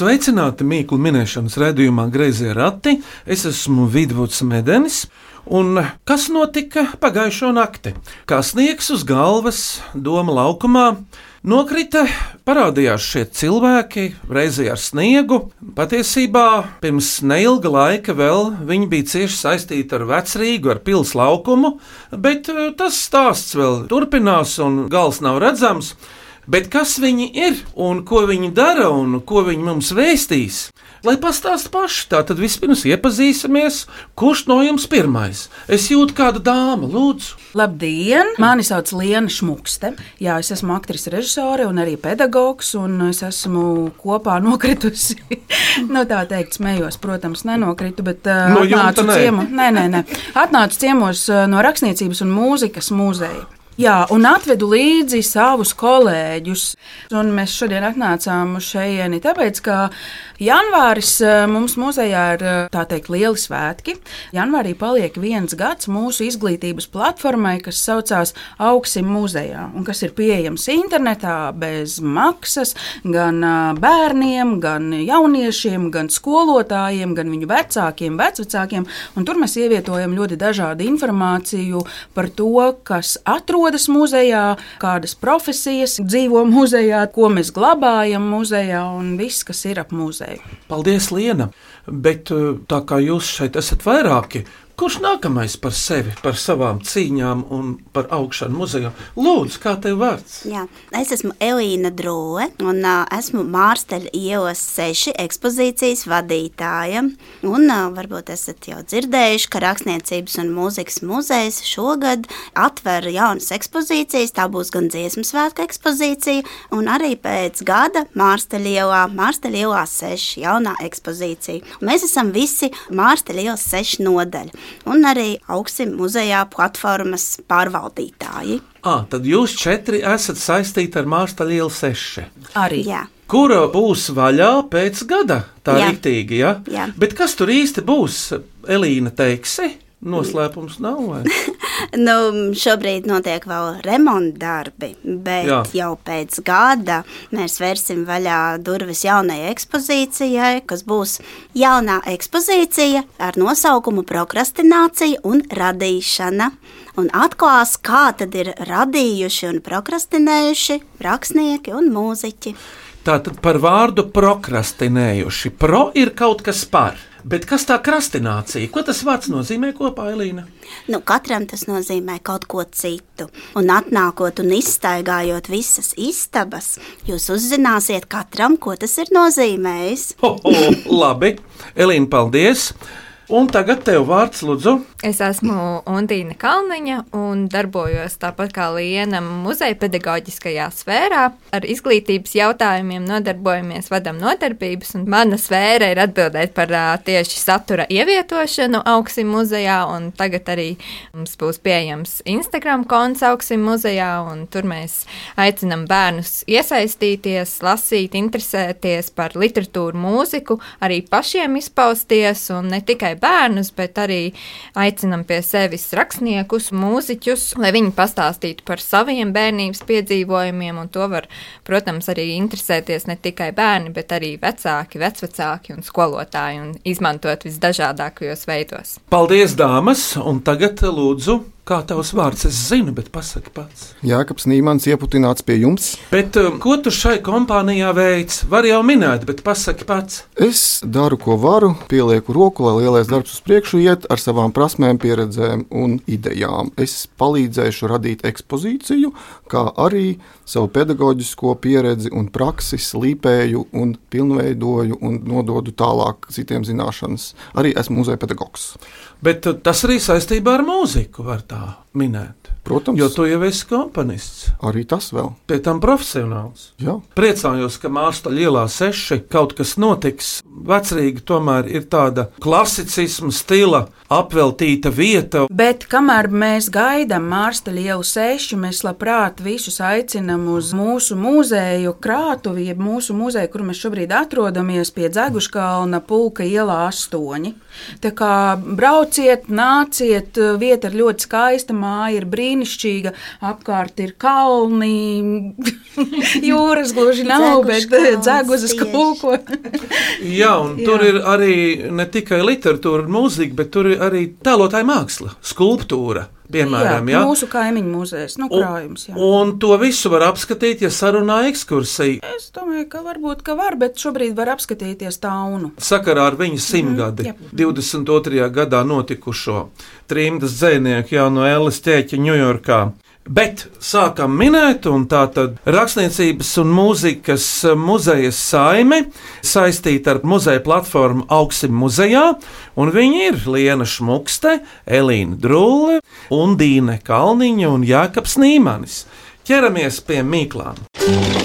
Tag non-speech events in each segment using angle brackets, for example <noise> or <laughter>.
Sveicināti mīklu minēšanas raidījumā Greizie rati. Es esmu Vidvuds Medenis. Un kas notika pagājušo nakti? Kā sniegs uz galvas, doma laukumā, nokrita, parādījās šie cilvēki, reizē ar sniegu. Patiesībā pirms neilga laika vēl viņi bija cieši saistīti ar vecrīgu, ar pils laukumu, bet eh, tas stāsts vēl turpinās un gals nav redzams. Bet kas viņi ir un ko viņi dara un ko viņi mums vēstīs? Lai pastāsta paši, tā tad vispirms iepazīsimies, kurš no jums pirmais? Es jūtu kādu dāmu, lūdzu. Labdien! Mani sauc Liena Šmukste. Jā, es esmu aktrise, režisore un arī pedagogs, un es esmu kopā nokritusi. <laughs> nu, tā teikt, smējos, protams, nenokritu, bet uh, No atnācu ciemo- nē, nē, nē. Atnācu ciemos uh, no Rakstniecības un mūzikas muzeja. Jā, un atvedu līdzi savus kolēģus. Un mēs šodien atnācām šeit, tāpēc, ka janvāris eh, mums muzejā ir eh, teikt lieli svētki. Janvārī paliek viens gads mūsu izglītības platformai, kas saucās Augsim muzejā, un kas ir pieejams internetā bez maksas gan eh, bērniem, gan jauniešiem, gan skolotājiem, gan viņu vecākiem, vecvecākiem. Un tur mēs ievietojam ļoti dažādu informāciju par to, kas atrodas muzejā, kādas profesijas dzīvo muzejā, ko mēs glabājam muzejā un viss, kas ir ap muzeju. Paldies, Liena! Bet eh, tā kā jūs šeit esat vairāki, kurš nākamais par sevi, par savām cīņām un par augšanu muzejā? Lūdzu, kā tev vārds? Jā, es esmu Elīna Drūle un uh, esmu Mārsteļa ielas seši ekspozīcijas vadītāja. Un uh, varbūt esat jau dzirdējuši, ka Rakstniecības un mūzikas muzejs šogad atver jaunas ekspozīcijas. Tā būs gan dziesmu svētku ekspozīcija, un arī pēc gada Mārsteļa ielā, Mārsteļa ielā seši jaunā ekspozīcija. Mēs esam visi Mārsteļa ielas seši nodaļa un arī augsim muzejā platformas pārvaldītāji. Ah, tad jūs četri esat saistīti ar Mārstaļa ielu seši. Arī. Jā. Kura būs vaļā pēc gada? Tā ir rīktīgi, ja? Jā. Bet kas tur īsti būs? Elīna teiksi? Noslēpums nav. <laughs> Nu, šobrīd notiek vēl remonta darbi, bet. Jā. jau pēc gada mēs vērsim vaļā durvis jaunajai ekspozīcijai, kas būs jaunā ekspozīcija ar nosaukumu Prokrastinācija un radīšana. Un atklās, kā tad ir radījuši un prokrastinējuši rakstnieki un mūziķi. Tātad par vārdu prokrastinējuši. Pro ir kaut kas par. Bet kas tā krastinācija? Ko tas vārds nozīmē kopā, Elīna? Nu, katram tas nozīmē kaut ko citu. Un atnākot un izstaigājot visas istabas, jūs uzzināsiet katram, ko tas ir nozīmējis. Ho, ho, labi, Elīna, paldies! Un tagad tev vārds, Lūdzu. Es esmu Undīna Kalniņa un darbojos tāpat kā Liena muzeja pedagoģiskajā sfērā. Ar izglītības jautājumiem nodarbojamies, vadam nodarbības, un mana sfēra ir atbildēt par tieši satura ievietošanu Augsim muzejā, un tagad arī mums būs pieejams Instagram konts Augsim muzejā, un tur mēs aicinam bērnus iesaistīties, lasīt, interesēties par literatūru, mūziku, arī pašiem izpausties, un ne tikai bērnus, bet arī aicinam pie sevis rakstniekus, mūziķus, lai viņi pastāstītu par saviem bērnības piedzīvojumiem, un to var, protams, arī interesēties ne tikai bērni, bet arī vecāki, vecvecāki un skolotāji, un izmantot visdažādākajos veidos. Paldies, dāmas! Un tagad, Lūdzu, kā tavs vārds? Es zinu, bet pasaki pats. Jākaps Nīmans ieputināts pie jums. Bet um, ko tu šai kompānijā veic? Var jau minēt, bet pasaki pats. Es daru, ko varu, pielieku roku, lai lielais darbs uz priekšu iet ar savām prasmēm, pieredzēm un idejām. Es palīdzēšu radīt ekspozīciju, kā arī savu pedagoģisko pieredzi un praksi slīpēju un pilnveidoju un nododu tālāk citiem zināšanas. Arī esmu muzeja pedagogs. Bet tas arī saistībā ar mūziku var tā minēt. Protams, Jo tu jau esi komponists, arī tas vēl. pie tam profesionāls. Jā. Priecājos, ka Māsta lielā seši kaut kas notiks. Vecrīga tomēr ir tāda klasicisma stila apveltīta vieta. Bet kamēr mēs gaidām Mārstaļa ielu sešu, mēs labprāt visus aicinām uz mūsu muzeju krātuvi, jeb mūsu muzeju, kur mēs šobrīd atrodamies pie Dzeguškalna pulka ielā astoņi. Tā kā brauciet, nāciet, vieta ir ļoti skaista, māja ir brīnišķīga, apkārt ir kalni, <laughs> jūras gluži nav, bet dzeguzes tieši. kulko. <laughs> Jā, un Jā. tur ir arī ne tikai literatūra un mūzika, bet tur ir arī tēlotāja māksla, skulptūra. Piemēram, jā, jā, mūsu kaimiņu muzejs, nu, krājums. Jā. Un to visu var apskatīt, ja sarunā ekskursija. Es domāju, ka varbūt ka var, bet šobrīd var apskatīties taunu. Sakarā ar viņa simtgadi, jā. 22. gadā notikušo trimdas dzinieku Jānu Ellis ķēķi Ņujorkā. Bet sākam minēt, un tā tad rakstniecības un mūzikas muzeja saime saistīta ar muzeja platformu Augsim muzejā, un viņi ir Liena Šmukste, Elīna Drulle, Undīne Kalniņa un Jākaps Nīmanis. Ķeramies pie mīklām.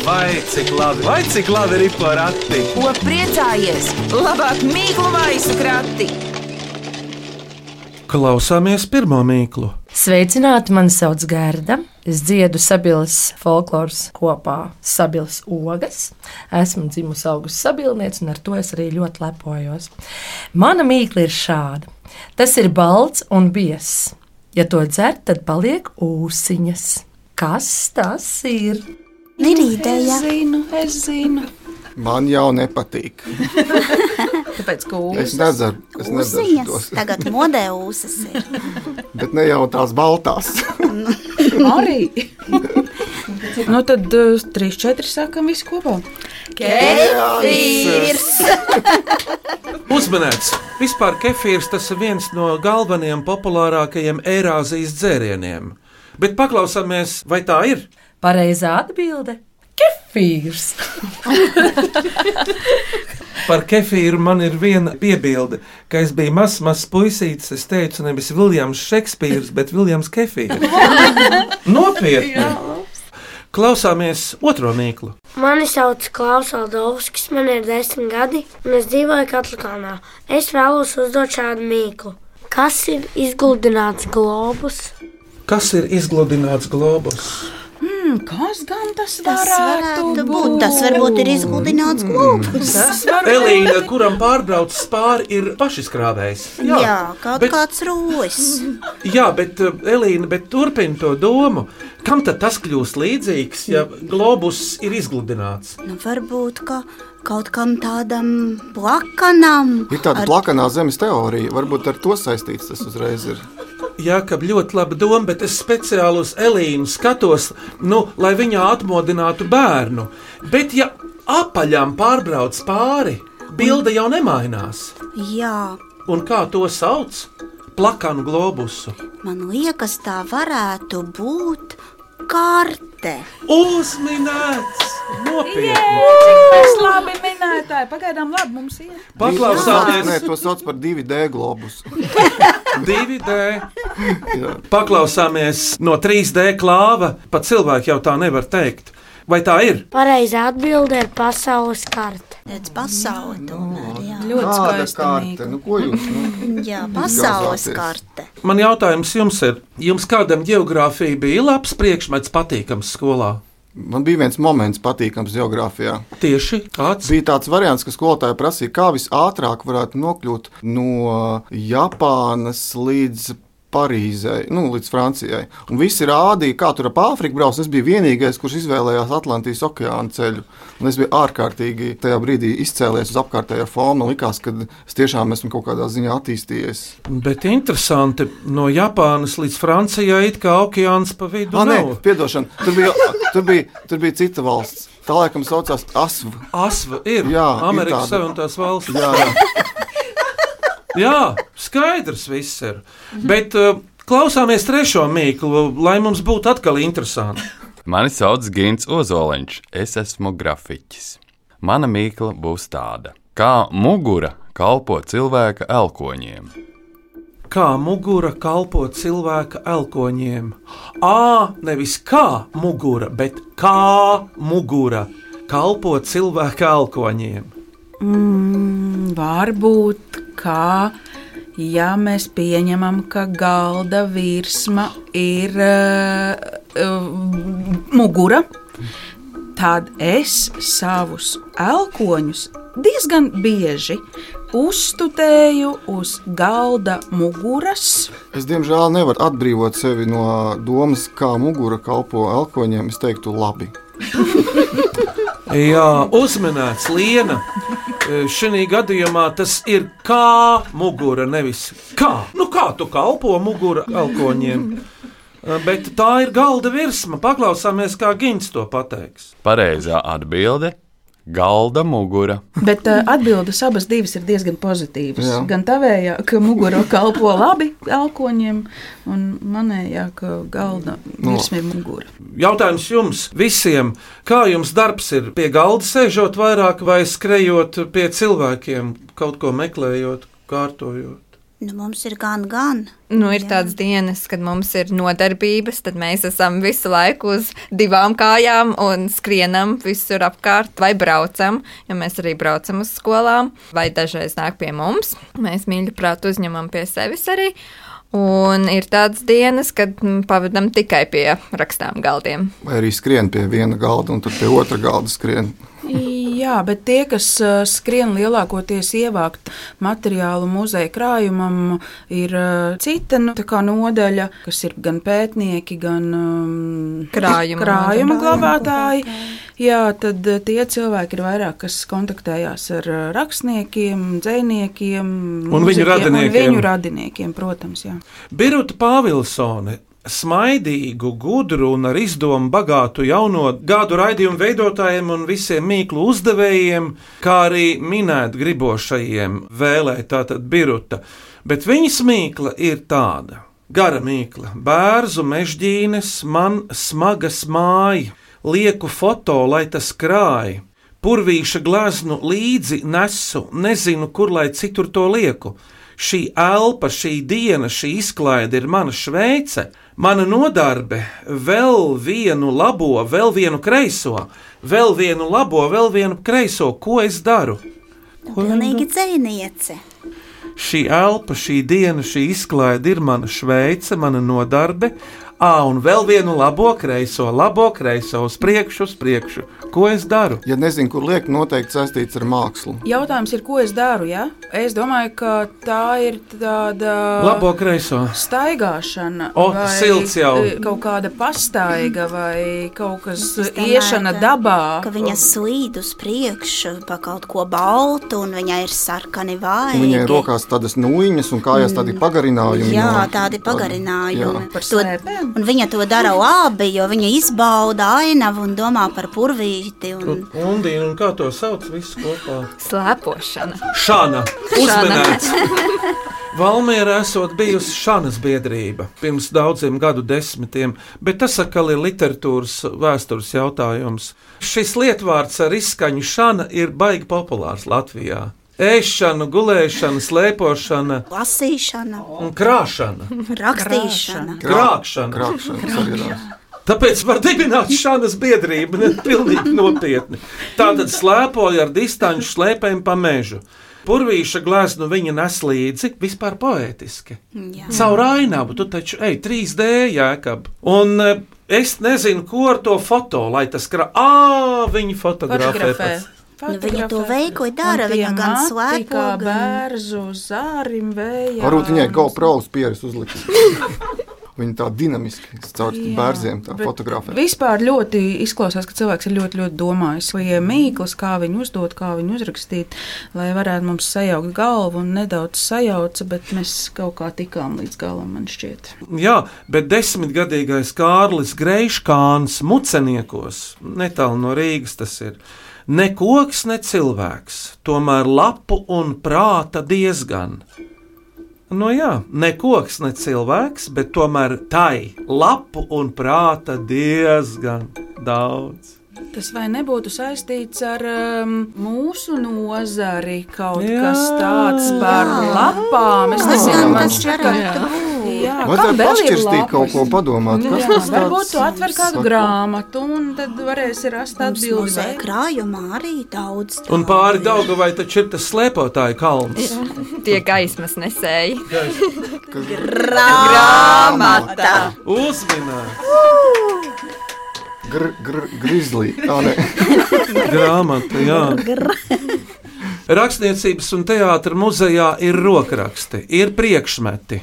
Vai cik labi, vai cik labi ir porakti? Ko priecājies? Labāk mīklu maisu krati! Klausāmies pirmo mīklu. Sveicināti, mani sauc Gerda. Es dziedu sabiedrības folkloras kopā Sabiedrības ogas. Esmu dzimusi augusta sabiedrniece, un ar to es arī ļoti lepojos. Mana mīkla ir šāda. Tas ir balts un biezs. Ja to dzer, tad paliek ūsiņas. Kas tas ir? Ir ideja. Es zinu, es zinu. Man jau nepatīk. <laughs> Tāpēc, ka Es ūsas. nedzeru, es nedzeru tos. Tagad modē ūsas ir. <laughs> Bet ne jau tās baltās. <laughs> arī. nu, tad uh, trīs, četri sākam visu kopā. Kefīrs. Uzmanīts! Vispār kefīrs tas ir viens no galvenajiem populārākajiem Eirāzijas dzērieniem. Bet paklausāmies, vai tā ir? Pareizā atbilde - kefīrs. <laughs> Par kefīru man ir viena piebilde, ka es biju mazs, mazs puisītis. Es teicu, nevis Viljams Šekspīrs, bet Viljams Kefīrs. <laughs> Nopietni! Klausāmies otro mīklu. Mani sauc Klaus Aldovskis, man ir desmit gadi, un es dzīvoju Katlakānā. Es vēlos uzdot šādu mīklu. Kas ir izgludināts globus? Kas ir izgludināts globus? Hmm, kas gan tas, Tas varētu būt. Tas varbūt ir izgludināts globus. Var Elīna, kuram pārbrauc pāri, ir pašizkrāvējs. Jā, jā kaut bet- kāds rojas. <laughs> Jā, bet uh, Elīna, bet turpina to domu. Kam tad tas kļūst līdzīgs, ja globus ir izgludināts? Nu, varbūt ka kaut kam tādam plakanam. Ir tāda ar- plakanā zemes teorija, varbūt ar to saistīts tas uzreiz ir. Jā, ka ļoti laba doma, bet es speciāli uz Elīnu skatos, nu, lai viņa atmodinātu bērnu. Bet, ja apaļām pārbrauc pāri, bilde jau nemainās. Jā, Un kā to sauc? Plakanu globusu. man liekas, tā varētu būt karte. Uzminēts! Nopietni! Mēs labi minētāji, pagaidām labi mums ir. Nē, Paklausāmies to sauc par 2D globus. <laughs> 2D. Jā. Paklausāmies no 3D klāva. Pat cilvēki jau tā nevar teikt. Vai tā ir? Pareizā atbilde ir pasaules karte. Redz, pasaule tomēr. Jā, Ļoti Kāda skaista karte? Nu, ko jūs? Nu? <laughs> jā pasaules karte. Man jautājums jums ir, jums kādam geogrāfija bija labs priekšmets, patīkams skolā? Man bija viens moments, patīkams geogrāfijā. Tieši kāds? Bija tāds variants, ka skolotāja prasīja, kā visātrāk varētu nokļūt no Japānas līdz Parīzei, nu, līdz Francijai. Un visi rādīja, kā tur ap Āfriku brauc. Es biju vienīgais, kurš izvēlējās Atlantijas okeāna ceļu. Un es biju ārkārtīgi tajā brīdī izcēlies uz apkārtējo fonu. Man likās, ka es tiešām esmu kaut kādā ziņā attīstījies. Bet interesanti, no Japānas līdz Francijai it kā okeāns pa vidu Ah, nē, piedošana, tur bija, tur, bija, tur bija cita valsts. Tā laikam saucās ASV. Asva ir Jā, Amerikas. Savienotās valsts. Jā, jā. Jā, skaidrs viss ir. Bet uh, klausāmies trešo mīklu, lai mums būtu atkal interesanti. Mani sauc Gins Ozoliņš, es esmu grafiķis. Mana mīkla būs tāda, kā mugura kalpo cilvēka elkoņiem. kā mugura kalpo cilvēka elkoņiem. A, nevis kā mugura, bet kā mugura kalpo cilvēka elkoņiem. Mm, varbūt kā. Ja mēs pieņemam, ka galda virsma ir uh, uh, mugura, tad es savus elkoņus diezgan bieži uzstudēju uz galda muguras. Es diemžēl nevaru atbrīvot sevi no domas, kā mugura kalpo elkoņiem. Es teiktu, labi. <laughs> Jā, uzmanīts Liena. Šī gadījumā tas ir kā mugura, nevis kā. Nu, kā tu kalpo mugura elkoņiem? Bet tā ir galda virsma. Paklausāmies, kā Gins to pateiks. Pareizā atbilde galda mugura. Bet uh, atbildes abas divas ir diezgan pozitīvas. Jā. Gan tavējā, ka mugura kalpo labi elkoņiem, un manējā, ka galda virsma ir mugura. Jautājums jums visiem, kā jums darbs ir pie galda sēžot vairāk vai skrejot pie cilvēkiem, kaut ko meklējot, kārtojot? Nu, mums ir gan, gan. Nu, ir tādas dienas, kad mums ir nodarbības, tad mēs esam visu laiku uz divām kājām un skrienam visur apkārt, vai braucam, jo mēs arī braucam uz skolām, vai dažreiz nāk pie mums. Mēs mīļi prāt uzņemam pie sevis arī. Un ir tādas dienas, kad mm, pavadām tikai pie rakstām galdiem. Vai arī skrien pie viena galda un tad pie otra galda skrien. Jā, bet tie, kas uh, skrien lielākoties ievākt materiālu muzeja krājumam, ir uh, cita nu, tā kā nodaļa, kas ir gan pētnieki, gan um, Krājuma krājuma glabātāji. Jā, tad uh, tie cilvēki ir vairāk, kas kontaktējās ar rakstniekiem, dziniekiem Un viņu radiniekiem. Un viņu radiniekiem, protams. Jā. Biruta Pāvilsone. Smaidīgu, gudru un ar izdomu bagātu jauno gadu raidījumu veidotājiem un visiem mīklu uzdevējiem, kā arī minēt gribošajiem vēlēt tātad biruta. Bet viņas mīkla ir tāda. Gara mīkla, bērnu mežģīnes, man smagas māja, lieku foto, lai tas krāj. Purvīša gleznu līdzi nesu, nezinu, kur lai citur to lieku. Šī elpa, šī diena, šī izklaide ir mana šveice, mana nodarbe, vēl vienu labo, vēl vienu kreiso, vēl vienu labo, vēl vienu kreiso. Ko es daru? Ko lai Pilnīgi dzēniece. Šī elpa, šī diena, šī izklaide ir mana šveice, mana nodarbe. Ā, un vēl vienu labo kreiso, labo kreiso, uz priekšu, uz priekšu. Ko es daru? Ja nezinu, kur liekt, noteikti saistīts ar mākslu. Jautājums ir, ko es daru? Ja? Es domāju, ka tā ir tāda Labo kreiso. staigāšana, O, vai silts jau. e, kaut kāda pastaiga, vai kaut kas domāju, iešana ka- dabā. Ka viņa slīd uz priekšu pa kaut ko baltu, un viņai ir sarkani. Un Viņai rokās tādas nūjiņas un kājās tādi pagarinājumi. Jā, no- tādi pagarinājumi. Jā. Par To-? Un viņa to dara labi, jo viņa izbauda ainavu un domā par purvīti. Un... Undīna, un kā to sauc visu kopā? Slēpošana. Šāna, uzmanīts! Valmērā esot bijusi Šanas biedrība pirms daudziem gadu desmitiem, bet tas atkal ir literatūras vēstures jautājums. Šis lietvārds ar izskaņu Šana ir baigi populārs Latvijā. Ēšana, gulēšana, slēpošana Lasīšana, un krāšana. rakstīšana. Krākšana. Krāpšana, tas arī ir. Tāpēc var dibināt šādas biedrību, ne pilnīgi nopietni. Tātad slēpoja ar distanču slēpēm pa mežu. Purvīša gleznu viņa nes līdzi vispār poētiski. Jā. Caur ainavu tu taču ej 3D jēkab. Un e, es nezinu, ko ar to foto, lai tas krā... Ā, viņi fotografē. Fotografē. Nu, viņa to veikli dara, viņa gan Kā gan- bērzu zārim vējā. Varbūt viņai GoPro pieres uzlikt. <laughs> Viņa tā dinamiski caur bet fotografē. Vispār ļoti izklausās, ka cilvēks ir ļoti, ļoti domājis, vai ir mīklas, kā viņu uzdot, kā viņu uzrakstīt, lai varētu mums sajaukt galvu un nedaudz sajauca, bet mēs kaut kā tikām līdz galam, man šķiet. Jā, bet desmitgadīgais Kārlis Greiškāns muceniekos, netālu no Rīgas tas ir. Ne koks, ne cilvēks, tomēr lapu un prāta diezgan. Nu jā, ne koks, ne cilvēks, bet tomēr tai lapu un prāta diezgan daudz. Tas vai nebūtu saistīts ar um, mūsu nozari, kaut Jā. kas tāds par lapām? Es nezinu, man šķiet, ka? Jā, Vajadzētu pašķirstīt kaut ko padomāt, kas Jā, tas varbūt tāds tu atver kādu saka? grāmatu un tad varēsi rast Mums atbildi. vai- krājumā arī daudz. Un pāri Daugavai taču ir tas slēpotāju kalns. Tie gaismas nesēji. Grāmata! Uzminēt! Gr, gr, grizlī. Nē. <laughs> Grāmata, jā. Rakstniecības un teātras muzejā ir rokraksti, ir priekšmeti.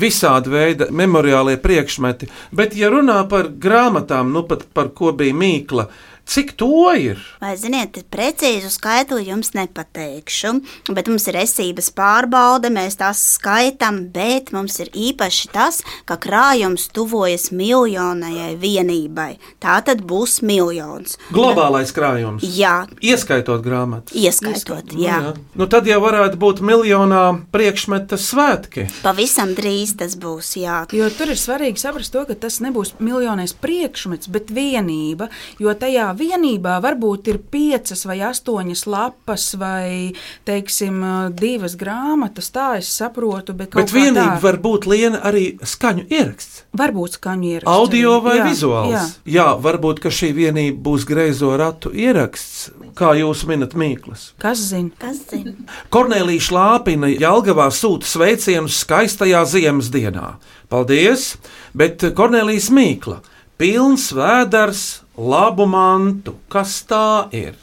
Visādi veidi memoriālie priekšmeti, bet, ja runā par grāmatām, nu pat par ko bija mīkla, cik to ir? Vai ziniet, precīzu skaitli jums nepateikšu, bet mums ir esības pārbaude, mēs tās skaitām, bet mums ir īpaši tas, ka krājums tuvojas miljonajai vienībai. Tā tad būs miljons. Globālais krājums. Jā, Ieskaitot grāmatas. ieskaitot, jā. Nu, jā. Nu, tad jau varētu būt miljonā priekšmeta svētki. Pavisam drīz tas būs, jā. Jo tur ir svarīgi saprast to, ka tas nebūs miljonais priekšmets, bet vienība. Jo tajā vienībā varbūt ir piecas vai astoņas lapas vai, teiksim, divas grāmatas. Tā es saprotu, bet kaut Bet vienība tā. var būt liena arī skaņu ieraksts. Varbūt skaņu ieraksts. Audio vai Jā, vizuāls? Jā. jā, varbūt ka šī vienība būs greizo ratu ieraksts, kā jūs minat Mīklas. Kas zina? Kas zina? Kornelija Šlāpina Jālgavā sūta sveicienus skaistajā ziemas dienā. Paldies! Bet Kornelijas Mīkla - pilns vēders, labu mantu. Kas tā ir?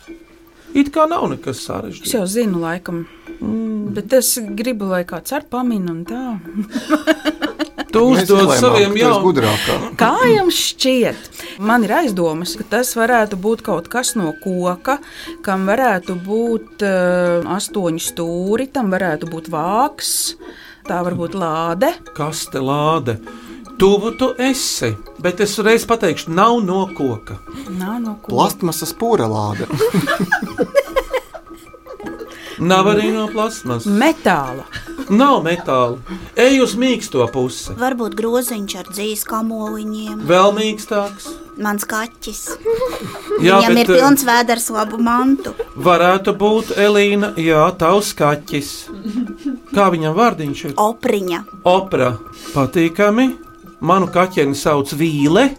It kā nav nekas Es sarežģīts. jau zinu, laikam. Mm, bet es gribu, lai kāds ar paminu un tā. <laughs> Tu uzdod saviem gudrākā. <laughs> Kā jums šķiet? Man ir aizdomas, ka tas varētu būt kaut kas no koka, kam varētu būt uh, astoņi stūri, tam varētu būt vāks, tā var būt lāde. Kas te lāde? Tuvu tu esi, bet es reiz pateikšu, nav no koka. Nav no koka. Plastmasas porelāde. <laughs> Nav arī no plasmas. Metāla. Nav metāla. Ej uz mīksto pusi. Varbūt groziņš ar dzīves kamoliņiem. Vēl mīkstāks. Mans kaķis. <laughs> Jā, Viņam ir bet, eh, pilns vēders labu mantu. Varētu būt Elīna, jā, tavs kaķis. Kā viņam vārdiņš ir? Opriņa. Opera. Patīkami. Manu kaķeni sauc Vīle.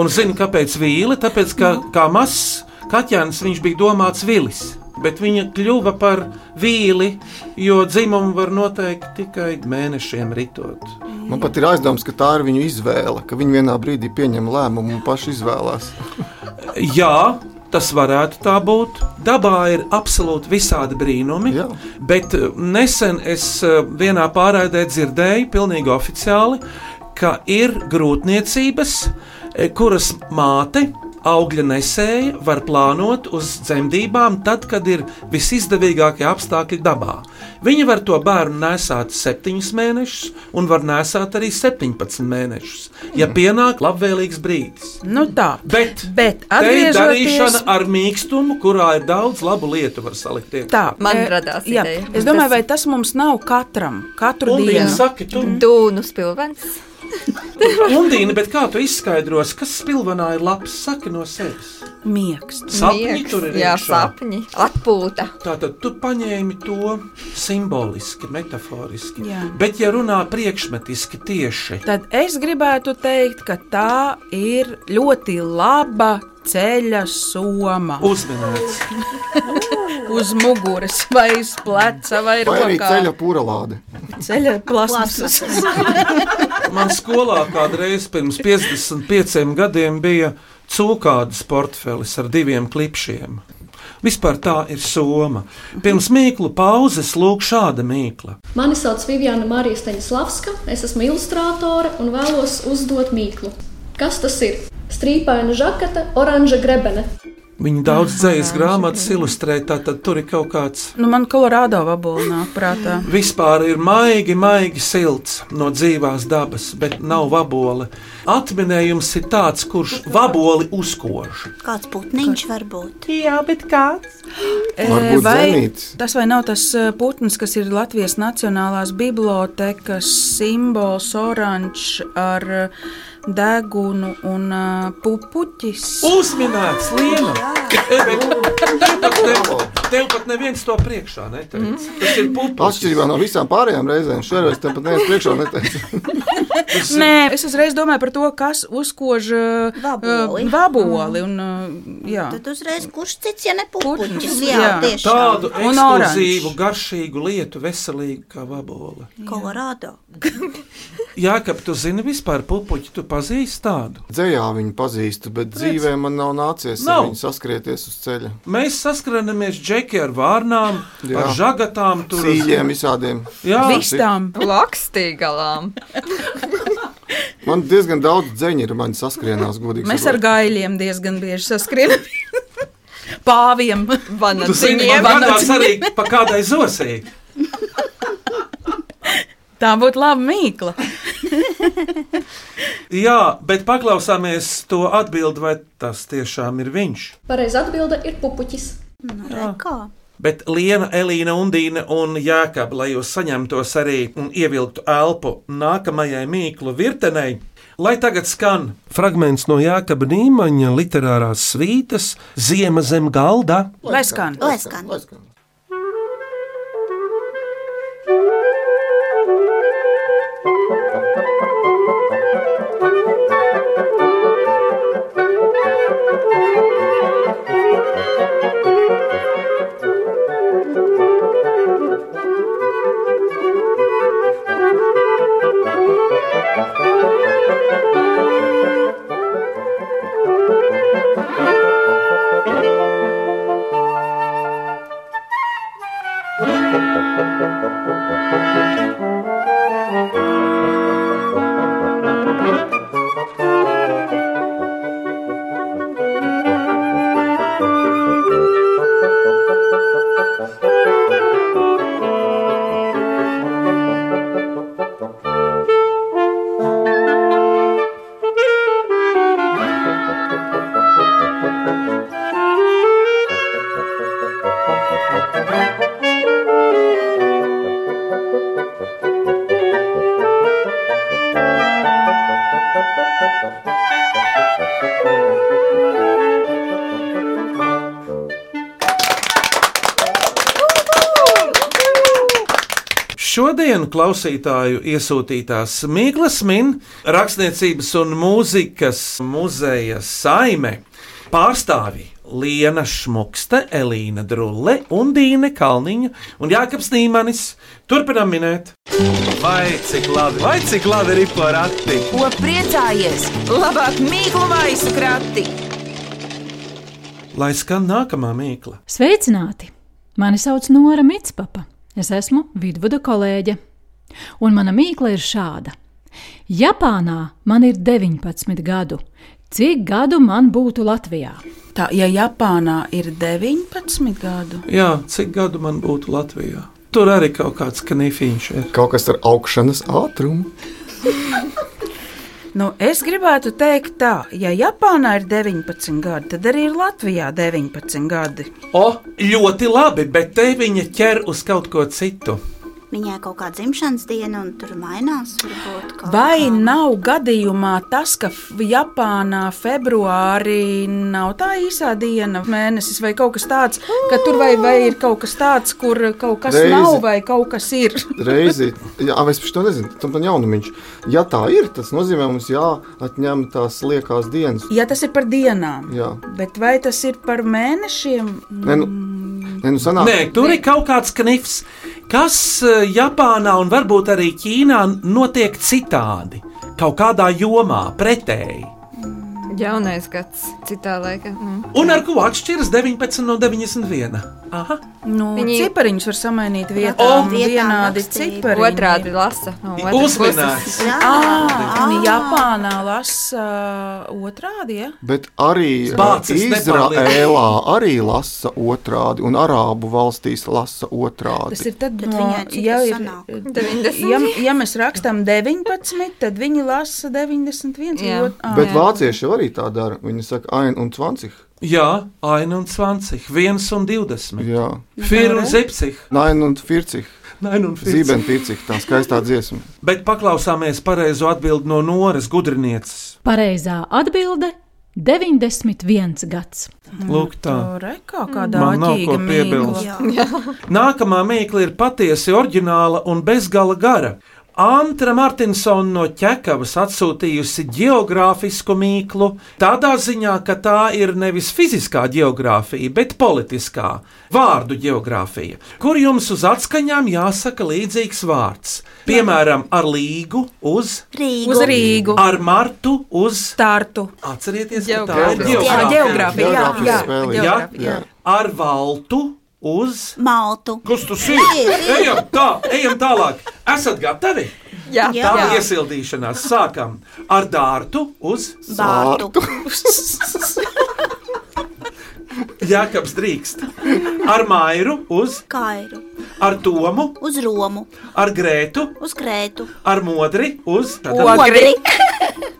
Un zini, kāpēc Vīle? Tāpēc, ka kā mazs kaķēns viņš bija domāts Vilis. Bet viņa kļuva par vīli, jo dzimumu var noteikt tikai mēnešiem ritot. Man pat ir aizdoms, ka tā ir viņu izvēle, ka viņi vienā brīdī pieņem lēmumu un paši izvēlās. <laughs> Jā, tas varētu tā būt. Dabā ir absolūti visādi brīnumi. Jā. Bet eh, nesen es eh, vienā pārraidē dzirdēju, pilnīgi oficiāli, ka ir grūtniecības, eh, kuras māte. Augļa nesēja var plānot uz dzemdībām, tad, kad ir visizdevīgākie apstākļi dabā. Viņa var to bērnu nesāt 7 mēnešus, un var nesāt arī 17 mēnešus, ja pienāk labvēlīgs brīdis. Nu tā. Bet, Bet te ir atgriežoties darīšana ar mīkstumu, kurā ir daudz labu lietu, var salikt. iekšā. Tā, Man e, radās jā, ideja. Es domāju, Tas- vai tas mums nav katram, katru Un dienu. saka, tu Dūnu spilvens. <laughs> Undīni, bet kā tu izskaidros, kas spilvenā ir labs, saki no sevis? Miegs. Sapņi Miegs, tur ir Jā, iekšā. sapņi. Atpūta. Tātad tu paņēmi to simboliski, metaforiski. Jā. Bet, ja runā priekšmetiski tieši, Tad es gribētu teikt, ka tā ir ļoti laba ceļa soma. uzmanīts. <laughs> Uz muguras, vai uz pleca, vai Vai arī rokā. ceļa porelāde. ceļa plasmasas. <laughs> Man skolā kādreiz pirms 55 gadiem bija cūkādas portfelis ar diviem klipšiem. Vispār tā ir soma. Pirms mīklu pauzes lūk šāda mīkla. Mani sauc Viviana Marija Staņislavska, es esmu ilustrātore un vēlos uzdot mīklu. Kas tas ir? Strīpaina žakete, oranža grebene. Viņa daudz dzīslas grāmatas ilustrē, tātad tur ir kaut kāds. Nu, man kolorādo vabola nāk prātā. Vispār ir maigi, maigi silts no dzīvās dabas, bet nav vaboli. Atminējums ir tāds, kurš vaboli uzkož. Kāds putniņš var būt? Jā, bet kāds? E, Varbūt vai zenīts. tas vai nav tas e, putns, kas ir Latvijas Nacionālās bibliotekas simbols, oranžs ar e, degunu un uh, pupuķis. Uzminēts, Liena! Tev pat, ne, tev pat neviens to priekšā neteica. Tas ir pupas. Atšķirībā no visām pārējām reizēm, šoreiz tam pat neviens priekšā neteica. Nē, es uzreiz domāju par to, kas uzkož uh, Vaboli. uh, vaboli un, uh, jā. Tad uzreiz kurš cits, ja ne pupuķis? Pupuķis, Jā, jā. tieši Tādu ekskluzīvu, garšīgu lietu, veselīgu kā vabola. Kolorādo. Jā, ka tu zini vispār pupuķi, tu pazīsti tādu. Dzējā viņu pazīstu, bet dzīvē man nav nācies Nav. ar viņu saskrieties uz ceļa. Mēs saskaramies džeki ar vārnām, Jā. ar žagatām, tur Sīļiem visādiem. Jā, Vistām. Lakstīgalām. <laughs> Man diezgan daudz dzeņu ir man saskrienās, godīgi. Mēs ar gaļiem diezgan bieži saskrienam. <laughs> Pāviem. Man gadās arī pa kādai zosei. Tā būtu laba mīkla. <laughs> Jā, bet paklausāmies to atbildi, vai tas tiešām ir viņš. Pareiza atbilde ir pupuķis. Nu, Kā? Bet Liena, Elīna, Undīna un Jākab, lai jūs saņemtos arī un ievilktu elpu nākamajai mīklu virtenei, lai tagad skan fragments no Jākaba Nīmaņa literārās svītas Ziema zem galda. Lai skan. Lai skan. Lai skan. Šodien <laughs> klausītāju iesūtītās Mīklas min rakstniecības un mūzikas muzeja saime pārstāvji Liena Šmukste, Elīna Drulle, Undīne Kalniņa un Jākaps Nīmanis. Turpinam minēt. Vai cik labi, vai cik labi ir porati? Ko priecājies? Labāk mīklu maisu krati! Lai skan nākamā mīkla. Sveicināti! Mani sauc Nora Mitspapa. Es esmu vidvuda kolēģe. Un mana mīkla ir šāda. Japānā man ir 19 gadu. Cik gadu man būtu Latvijā? Tā, ja Japānā ir 19 gadu, Jā, cik gadu man būtu Latvijā? Tur arī kaut kāds knifiņš ir. Kaut kas ar augšanas ātrumu. nu, es gribētu teikt, tā, ja Japānā ir 19 gadi, tad arī ir Latvijā 19 gadi. O, ļoti labi, bet te viņa ķer uz kaut ko citu. Viņai kaut kāda dzimšanas diena, un tur mainās. Varbūt, Vai kā. nav gadījumā tas, ka Japānā februārī nav tā īsā diena, mēnesis vai kaut kas tāds, ka tur vai, vai ir kaut kas tāds, kur kaut kas Reizi. Nav vai kaut kas ir? <laughs> Reizi, jā, es par to nezinu, tam ir jaunumiņš. Ja tā ir, tas nozīmē, mums jāatņem tās liekās dienas. Ja tas ir par dienām, Jā. bet vai tas ir par mēnešiem? Nē, nu, nē, nu sanāk, Nē, tur ir kaut kāds knifs, kas eh, Japānā un varbūt arī Ķīnā notiek citādi, kaut kādā jomā, pretēji. Jaunais gads, citā laikā. Mm. Un ar ko atšķiras 19 no 91? Aha. Nu, Viņi-. Cipariņus var samainīt O, vietām, vietām vienādi cipariņi. Otrādi lasa. No puses. Jā, Ah, un Japānā lasa otrādi, ja? bet arī Bācis Izraēlā arī lasa otrādi, un Arābu valstīs lasa otrādi. Tas ir tad, no, cik ja, ir, sanāk? 90. ja, ja mēs rakstām 19, tad viņi lasa 91. Jā. ah, Bet vācieši arī tā dara. Viņi saka, ain un 20. Un Svancik, 1 un 20. Jā, Fir un Zipsik. Nain un Fircik. Nain un Fircik. Zīben Fircik, tā skaistā dziesma. Bet paklausāmies pareizo atbildi no Noras gudrinieces. Pareizā atbilde - 91 gads. Lūk, tā. Nav ko āķīga piebilst. Nākamā mīkla ir patiesi oriģināla un bezgala gara. Antra Martinsona no ķekavas atsūtījusi geogrāfisku mīklu, tādā ziņā, ka tā ir nevis fiziskā geogrāfija, bet politiskā vārdu geogrāfija, kur jums uz atskaņām jāsaka līdzīgs vārds. Piemēram, ar līgu uz Rīgu. Uz Rīgu. ar martu uz Startu. Atcerieties, ka tā ir Jā, geogrāfija. Jā, jā, jā. geogrāfija. Jā. Ar valtu uz Maltu. Kas tas ir? Ejam, tā, ejam tālāk. Esat gatavi? Jā, Tā ir iesildīšanās. Sākam ar dārtu uz Bārtu. Jākabs drīkst. Ar mairu uz, Kairu. ar tomu, Uz Romu. ar grētu, Uz Krētu. ar modri uz, Ogri.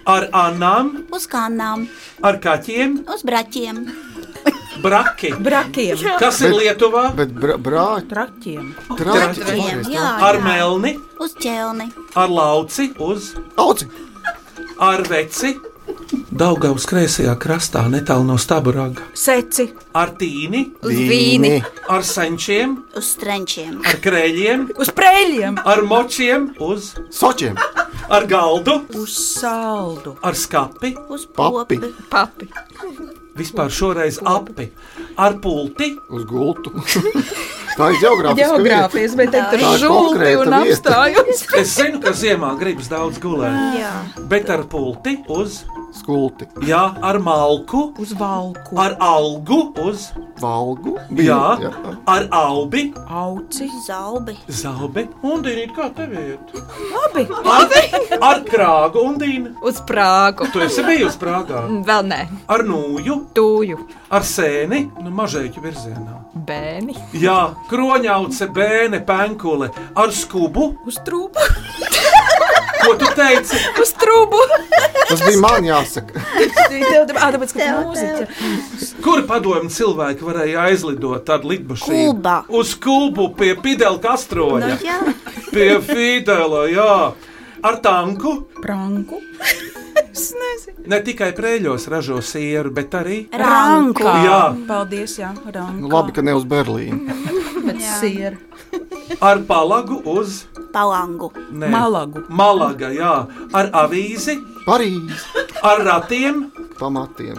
ar annām, Uz Kanām. ar kaķiem, Uz Braķiem. Braki. Brakiem. Kas ir Lietuvā? Bet bra brāļi, Traķiem. Braķiem. Jā, Ar jā. melni, Uz ķelni. ar lauci, uz, auci, ar veci. Daugavas kreisajā krastā, netālu no staburaga. Seci. Ar tīni, uz vīni. ar senčiem, Uz Strenčiem. ar krēļiem, Uz preļiem. ar močiem, uz, sočiem, ar galdu, Uz saldu. ar skapi, Uz Papi. popi. Papi. Vispār šoreiz api, ar pulti, uz gultu. <laughs> tā ir geogrāfiska vieta. Geogrāfijas, bet tur ir žulti un apstājums. Es zinu, ka ziemā gribas daudz gulēt, Jā. bet ar pulti, uz, Skulti, jā, ar malku, Uz valku. ar algu, uz, valgu, jā, jā. ar aubi, Auci. Zaubi. zaubi un dīnīt, kā tev ir. Labi. Ar, ar krāgu un dīnu. Uz Prāgu. Tu esi bijusi Prāgā. Vēl nē, Ar nūju, tūju. ar sēni, nu mažēķu virzienā. Bēni. Jā, kroņauce, bēne, penkule, ar skubu. Uz trūku. Ko tu teici? Uz trūku. Tas bija man jāsaka. Tāpēc, ka mūziķa. Kur padomju cilvēki varēja aizlidot tādu lidmašīnu? Kuba. Uz kubu pie Pidela Kastroņa. Nu, jā. Pie Fidela, jā. Ar tanku Pranku. Ne tikai prēļos ražo sieru, bet arī Ranku. Jā. Paldies, jā. Ranka. Nu, labi, ka ne uz Berlīnu. Bet siera. Ar palagu uz Palangu. ne, Malagu. Malaga, jā. ar avīzi, Parīzi, ar ratiem. pamatiem.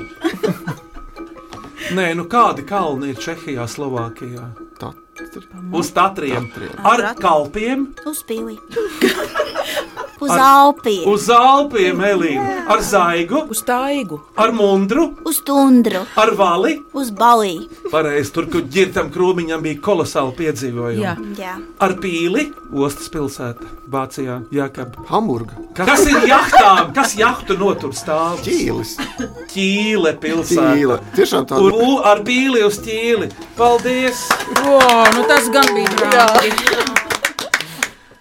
Nē, nu kādi kalni ir Čehijā, Slovākijā? Tatri. Uz tatriem, Tatriem. ar kalpiem, Uz pili. <laughs> Uz Alpiem. uz alpiem, Elīna, ar zaigu, Uz taigu. ar mundru, Uz tundru. ar vali. Uz balī. Pareizi, tur, kur ģirtam krūmiņam bija kolosāli piedzīvojumi. Jā. Jā. Ar pīli, ostas pilsēta, Vācijā, Jākab. Hamburga, Kas ir jahtām? Kas jahtu notur stāvus? ķīlis, Ķīle pilsēta. ķīla. Tiešām tā Un u- ar pīli uz ķīli. Paldies! O, nu tas gan bija drāmīgi.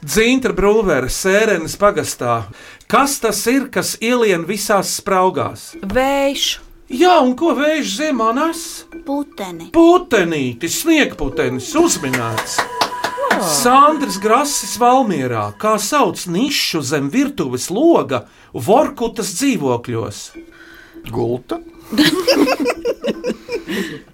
Dzintra brūvere, sērenes pagastā. Kas tas ir, kas ielien visās spraugās? Vējš. Jā, un ko vējš ziemā nes? Puteni. Putenītis, sniegputenis, uzminēts. Sandrs Grasis Valmierā, kā sauc nišu zem virtuves loga, Vorkutas dzīvokļos. gulta, <laughs>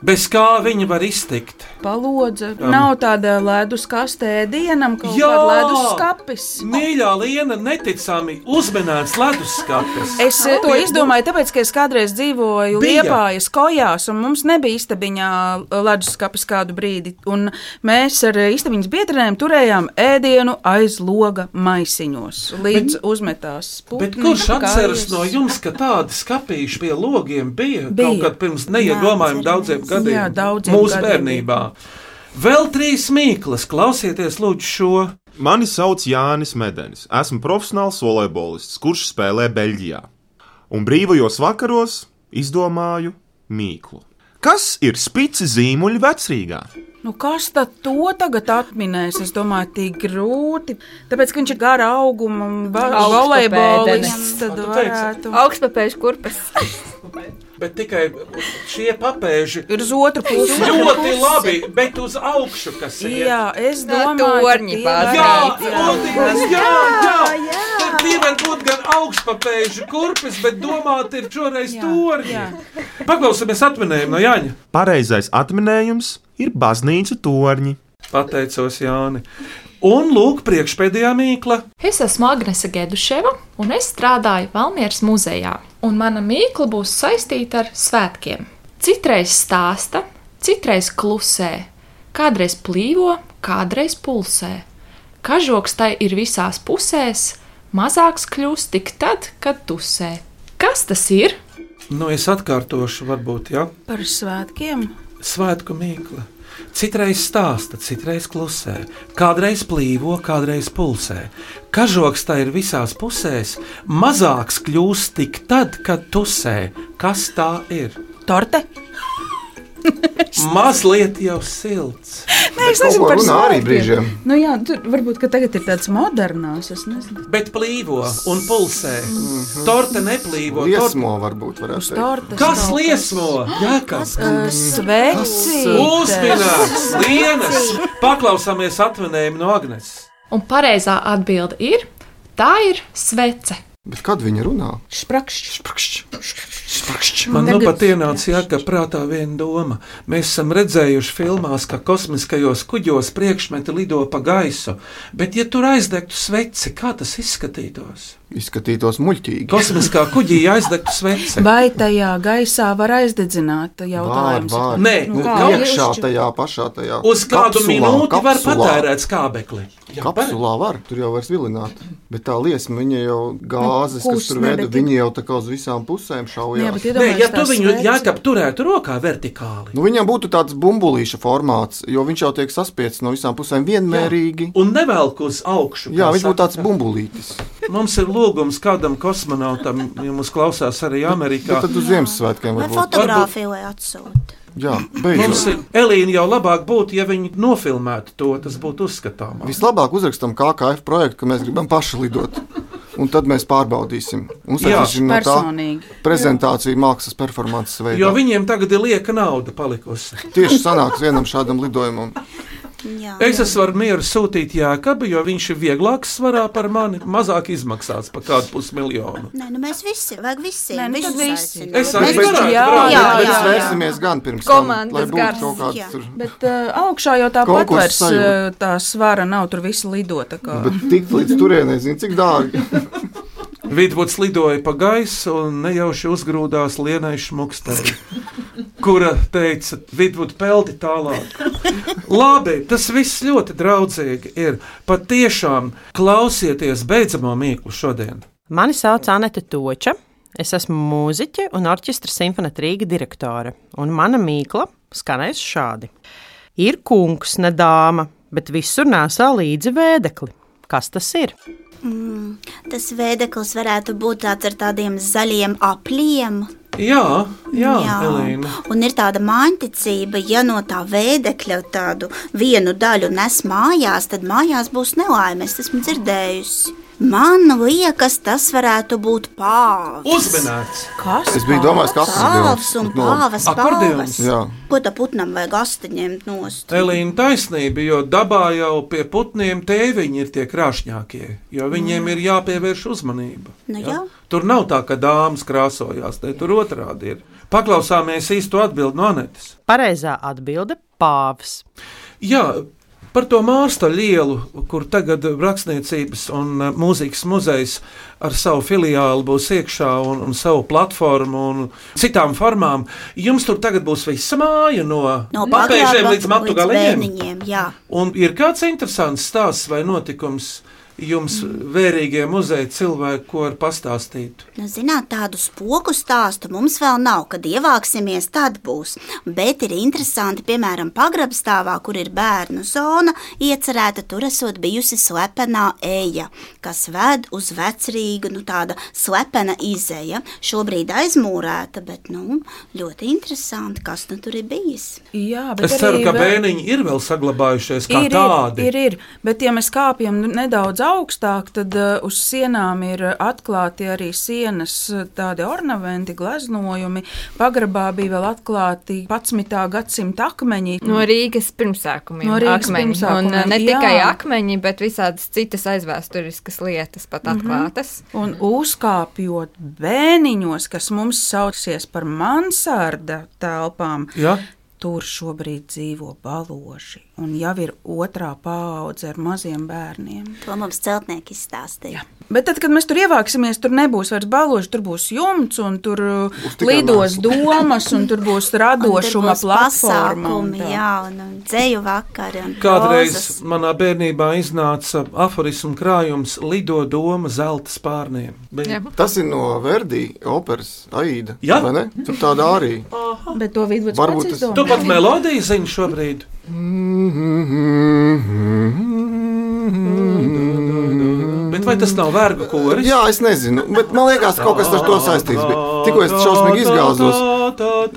Bez kā viņa var iztikt? Palodze. Nav tāda ledus kastē dienam, Jā! kāda ledus skapis. Mīļā Liena, neticami uzmanīts leduskapis. Es eh, to izdomāju, tāpēc, ka es kādreiz dzīvoju. Liepājas kojās, un mums nebija istabiņā leduskapis kādu brīdi. Un mēs ar istabiņas biedriem turējām ēdienu aiz loga maisiņos, līdz uzmetās. Bet putni, kurš atceras no jums, ka tādi skāpīši pie logiem bija, bija. Bija. kaut kad pirms neiedomājuma daudziem gadiem? Jā, daudziem Mūsu gadiem bērnībā. Vēl trīs mīklas, klausieties, lūdzu, šo. Mani sauc Jānis Medenis. Esmu profesionāls volejbolists, kurš spēlē Beļģijā. Un brīvajos vakaros izdomāju mīklu. Kas ir spici zīmuļi vecrīgā? Nu, kas tad to tagad atminēs? Es domāju, tik grūti. Tāpēc, ka viņš ir gara auguma volejbolists, tad varētu. Augstpapēžu kurpes. <laughs> Bet tikai šie papēži ir uz otru pusi. Ļoti labi, bet uz augšu, kas ir. Jā, es domāju, ka tie Jā, varētu- Uldiņas, jā, jā. Tur tie var būt gan augstpapēžu kurpes, bet domāt ir šoreiz torņi. Paklausāmies atminējumu no Jāņa. Pareizais atminējums ir baznīcu torņi. Pateicos Jāni. Un lūk, priekšpēdējā mīkla. Es esmu Agnese Geduševa, un es strādāju Valmieras muzejā. Un mana mīkla būs saistīta ar svētkiem. Citreiz stāsta, citreiz klusē, kādreiz plīvo, kādreiz pulsē. Kažoks tai ir visās pusēs, mazāks kļūst tik tad, kad tusē. Kas tas ir? Nu, es atkārtošu, varbūt. Ja? Par svētkiem. Svētku mīkla. Citreiz stāsta, citreiz klusē, kādreiz plīvo, kādreiz pulsē. Kažoks tā ir visās pusēs, mazāks kļūst tik tad, kad tusē. Kas tā ir? Torte? <laughs> Mazliet jau silts. Nē, es nezinu par runā arī brīžiem. Nu, jā, tur varbūt ka tagad ir tāds modernās. Es nezinu. Bet plīvo un pulsē. Torte neplīvo. torte- Liesmo varbūt varētu tortes Kas liesmo? Jā, kas? Sveci. Uzminēts, <laughs> lienas. Paklausāmies atminējumu no Agnes. Un pareizā atbilde ir: tā ir svece. Bet kad viņi runā? Sprakšķi. Sprakšķi. Man nu pat ienāca jāka prātā viena doma. Mēs esam redzējuši filmās, ka kosmiskajos kuģos priekšmeti lido pa gaisu, bet ja tur aizdegtu sveci, kā tas izskatītos? Izskatītos muļķīgi. Kosmiskā kuģī aizdegtu sveci. Vai tajā gaisā var aizdedzināt? Vār, Jautājums. vār. Nē, Nu, Nu, kā iekšā tajā pašā tajā. Uz kādu kapsulā, minūti var kapsulā. patērēt skābekli. Jā, Kapsulā var, tur jau var vilināt. Bet tā liesma, viņa jau gāzes, Nu, kas tur veda, bet- viņi jau tā kā uz visām pusēm Jā, šaujās. Nē, iedomājieties, ja tu viņu jākap turētu rokā vertikāli. Nu, viņam būtu tāds bumbulīša formāts, jo viņš jau tiek saspiesti no visām pusēm vienmērīgi. Un nevelk uz augšu. Jā, viņš būtu tāds bumbulītis. Mums ir lūgums kādam kosmonautam, ja mums klausās arī Amerikā. Bet tad uz Ziemassvētkiem Vai varbūt. fotografiju vai atsūta? Jā, Mums beidzot. ir Elīna jau labāk būtu, ja viņi nofilmētu to. Tas būtu uzskatāms. Vislabāk uzrakstam KKF projektu, ka mēs gribam paši lidot. Un tad mēs pārbaudīsim. Mums Jā, ir no tā personīgi. prezentācija mākslas performances veidā. Jo viņiem tagad ir lieka nauda palikusi. Tieši sanāks vienam šādam lidojumam. Jā, Es esmu ar mieru sūtīt Jākabu, jo viņš ir vieglāks svarā par mani, mazāk izmaksāts par kādu pusmiljonu. Nē, nu mēs visi, vajag visiem. Nē, nu visus visi. aicināt. Es arī Mēs- varētu jā, jā, jā, svērsimies gan pirms Komandas lai būtu gars. kaut kāds Jā. tur. Bet uh, augšā jau tāpat vairs uh, tā svara nav. Tur viss lido. tā kā. Bet tikt līdz turienei, zini, cik dārgi. <laughs> Vidvuds lidoja pa gaisu un nejauši uzgrūdās lienai šmukstei, kura teica, Vidvud peldi tālāk. Labi, tas viss ļoti draudzīgi ir. Pat tiešām klausieties beidzamo mīklu šodien. Mani sauc Anete Toča. Es esmu mūziķe un orķestra simfonēta Rīga direktore, un mana mīkla skanēs šādi. Ir kungs, ne dāma, bet visur nesā līdzi vēdekli. Kas tas ir? Mm, tas veideklis varētu būt tāds ar tādiem zaļiem apļiem. Jā, jā, jā. Elīna. Un ir tāda mājiņticība, ja no tā veidekļa tādu vienu daļu nes mājās, tad mājās būs nelaime. Es esmu dzirdējusi. Man liekas, tas varētu būt pāvs. Uzmanīts! Kas? Es biju domājis, ka Pāvs un pāvas Akordeons. pāvas. Jā. Ko tā putnam vajag asti ņemt nost? Elīna taisnība, jo dabā jau pie putniem tēviņi ir tie krāšņākie, jo viņiem ir jāpievērš uzmanība. Nu, jā. Tur nav tā, ka dāmas krāsojās, te tur otrādi ir. Paklausāmies īsto atbildi no Anetes. Pareizā atbilde - pāvs. Jā, par to mākslā lielu, kur tagad rakstniecības un uh, mūzikas muzejs ar savu filiāli būs iekšā un, un savu platformu un citām formām. Jums tur tagad būs visa māja no, No papēžiem līdz matu jā. Un ir kāds interesants stāsts vai notikums jums, vērīgie muzeja cilvēki, ko var pastāstīt? Nu, zināt, tādu spoku stāstu mums vēl nav. Kad ievāksimies, tad būs. Bet ir interesanti, piemēram, pagrabstāvā, kur ir bērnu zona, iecerēta tur esot bijusi slepenā eja, kas ved uz vecrīgu, nu tāda slepena izeja. Šobrīd aizmūrēta, bet nu, ļoti interesanti, kas nu tur ir bijis. Jā, Es ceru, ka bēniņi ir vēl saglabājušies kā ir, tādi. Ir, ir, ir, bet ja mēs kāpjam nedaudz augstāk, tad uh, uz sienām ir atklāti arī sienas uh, tādi ornamenti, gleznojumi. Pagrabā bija vēl atklāti 11. gadsimta akmeņi. No Rīgas pirmsākumiem. No Rīgas akmeņi. pirmsākumiem, Un ne jā. tikai akmeņi, bet visādas citas aizvēsturiskas lietas pat atklātas. Un uzkāpjot bēniņos, kas mums saucas par mansarda telpām, Ja? tur šobrīd dzīvo baloži. Un jau ir otrā paudze ar maziem bērniem. To mums celtnieki izstāstīja. Bet tad, kad mēs tur ievāksimies, tur nebūs vairs baloži, tur būs jumts, un tur uh, lidos domas, un tur būs <laughs> radošuma tur būs platforma. un tā. Jā, un, un dzēju vakari. Un Kādreiz rozas. manā bērnībā iznāca aforismu krājums Lido doma zelta spārniem. Tas ir no Verdi operas Aida. Jā. vai ne? Tur tāda arī. Bet to vidus Varbūt tas- Tu pat melodiju zini šobrīd. Bet vai tas nav vergu koris? Jā, es nezinu, bet man liekas, kaut kas ar to saistīts. Tikko es šausmīgi izgāzos.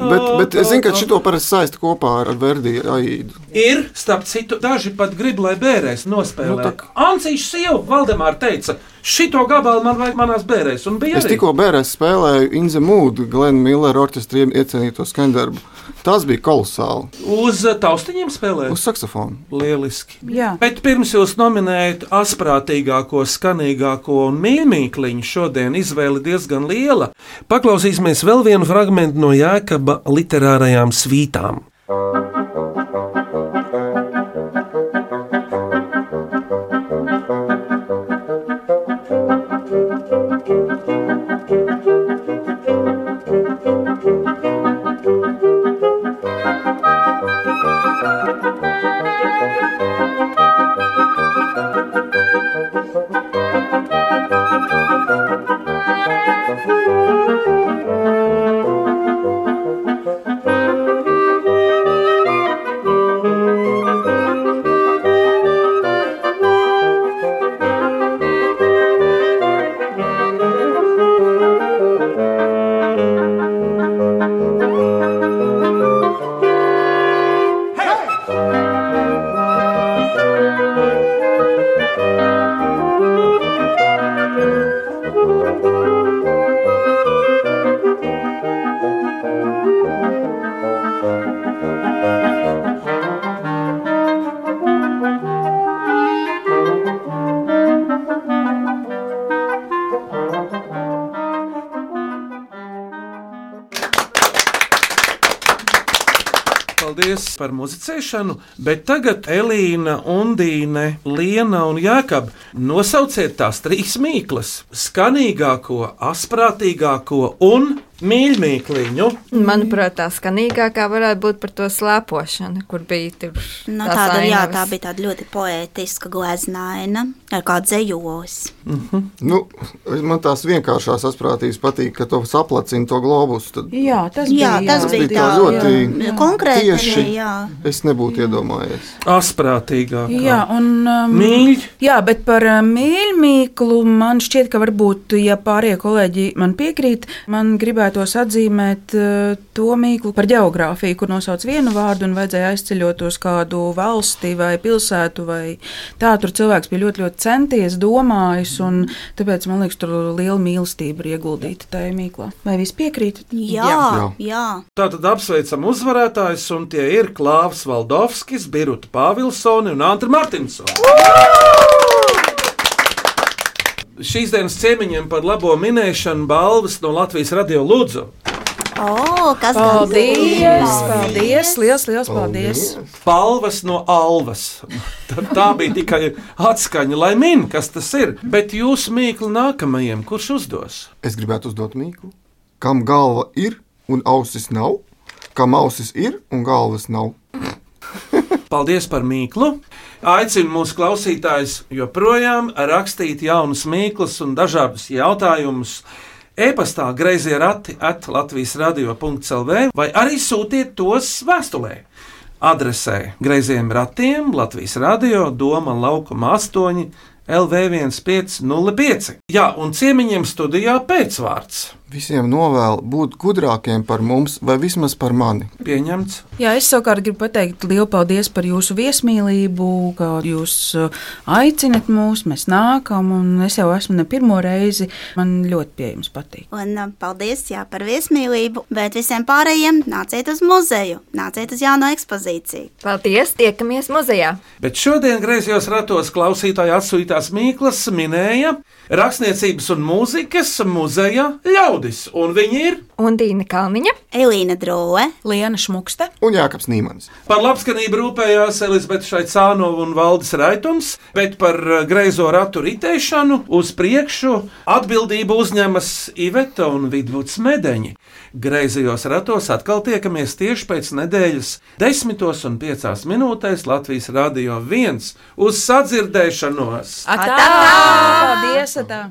Bet, bet es zinu, ka šito parasti saista kopā ar Verdi Aidu. Ir, starp citu, daži pat grib, lai bērēs nospēlē. Nu, Nu, Ancīša sieva Valdemāra teica, šito gabalu man vajag manās bērēs. Es tikko bērēs spēlēju Inze Mūdu, Glenn Miller orķestriem iecienīto skaņdarbu. Tas bija kolosāli. Uz uh, taustiņiem spēlē. Uz saksofonu. Lieliski. Jā. Bet pirms jūs nominējat asprātīgāko, skanīgāko un mīļākliņu, šodien izvēle diezgan liela. Paklausīsimies vēl vienu fragment no Jēkaba literārajām svītām. Paldies par muzicēšanu, bet tagad Elīna, Undīne, Liena un Jākab nosauciet tās trīs mīklas - skanīgāko, asprātīgāko un mīļākliņu. Manuprāt, tā skanīgākā varētu būt par to slēpošanu, kur bija tur Nu, tās tāda, jā, tā bija tāda ļoti poētiska gleznaina ar kādu dzējos. Nu, man tās vienkāršās asprātības patīk, ka to saplacina to globus. Tad Jā, tas Jā, bija, tas jā. bija tā ļoti jā. konkrēti tieši. jā. Es nebūtu iedomājies. Asprātīgākā. Jā, un um, Mīļ. Jā, bet par uh, mīļāklu man šķiet, ka varbūt, ja pārējie kolēģi man piekrīt, man gribētos atzīmēt uh, to mīklu par geogrāfiju, kur nosauc vienu vārdu un vajadzēja aizceļot uz kādu valsti vai pilsētu. Vai tā tur cilvēks bija ļoti, ļoti centies, domājis, un tāpēc man liekas, tur liela mīlestība ir ieguldīta tajā mīklā. Vai viss piekrīt? Jā, jā. jā. Tātad apsveicam uzvarētājus, un tie ir Klāvs Valdovskis, Birta Pāvilsone un Antra Martinsone. Šīs dienas ciemiņiem par labo minēšanu balvas no Latvijas radio Lūdzu. O, kas Paldies! Paldies! Liels, liels paldies! Balvas no Alvas. Tā, tā bija tikai atskaņa, lai min, kas tas ir. Bet jūsu mīklu nākamajam, kurš uzdos? Es gribētu uzdot mīklu. Kam galva ir un ausis nav? Kam ausis ir un galvas nav? <laughs> Paldies par mīklu. Aicinu mūsu klausītājus joprojām rakstīt jaunus mīklus un dažādus jautājumus. E-pastā grazījā rati at Latvijas radio.clv vai arī sūtiet tos vēstulē. Adresē grazījiem ratiem Latvijas radio Doma laukuma 8 LV1505. Jā, un ciemiņiem studijā pēcvārds. Visiem novēlu būt gudrākiem par mums, vai vismaz par mani. Pieņemts. Jā, es savukārt gribu pateikt lielu paldies par jūsu viesmīlību, kā jūs uh, aicinat mūs, mēs nākam, un es jau esmu ne pirmo reizi. Man ļoti pie jums patīk. Un uh, paldies jā, par viesmīlību, bet visiem pārējiem nāciet uz muzeju, nāciet uz jauno ekspozīciju. Paldies, tiekamies muzejā! Bet šodien griezos ratos klausītāja atsūtītās Mīklas minēja rakstniecības un mūzikas muzeja ļaudis, un viņi ir Undīna Kalniņa, Elīna Droe, Liena Šmukste un Jākaps Nīmans. Par labskanību rūpējās Elizabete Šaicānova un Valdis Raitums, bet par uh, greizo ratu ritēšanu uz priekšu atbildību uzņemas Iveta un Vidvuds Medeņi. Greizajos ratos atkal tiekamies tieši pēc nedēļas, 10 un 5 minūtēs Latvijas Rādio 1 uz sadzirdēšanos! Atā! Paldies! Atā!